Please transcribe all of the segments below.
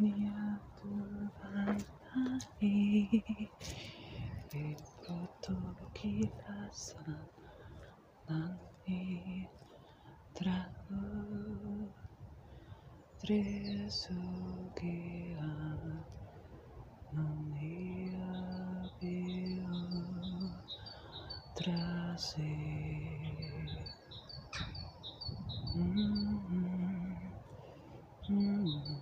Mia turbanai e proto ki rasa nani trago tresu ki Mania bio trase. Mm-hmm. Mm-hmm.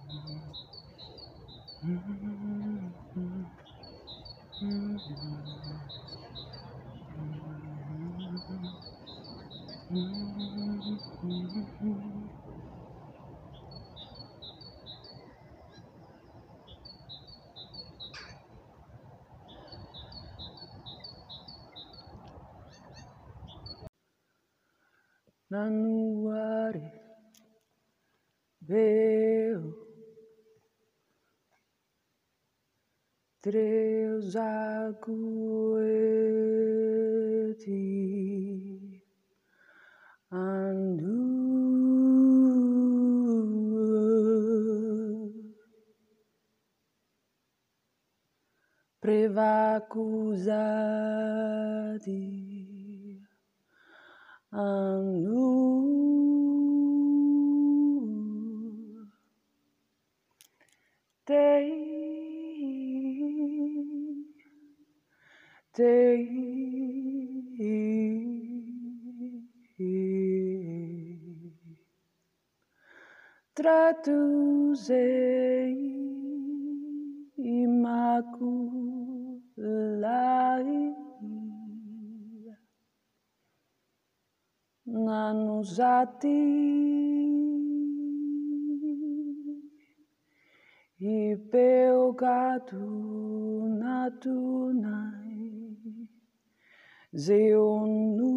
Nanuare Beu Deus agueti andu prevacusati andu Dei day. Traduzei imaculai nanusati e belgado natunai Zeonu Seon nu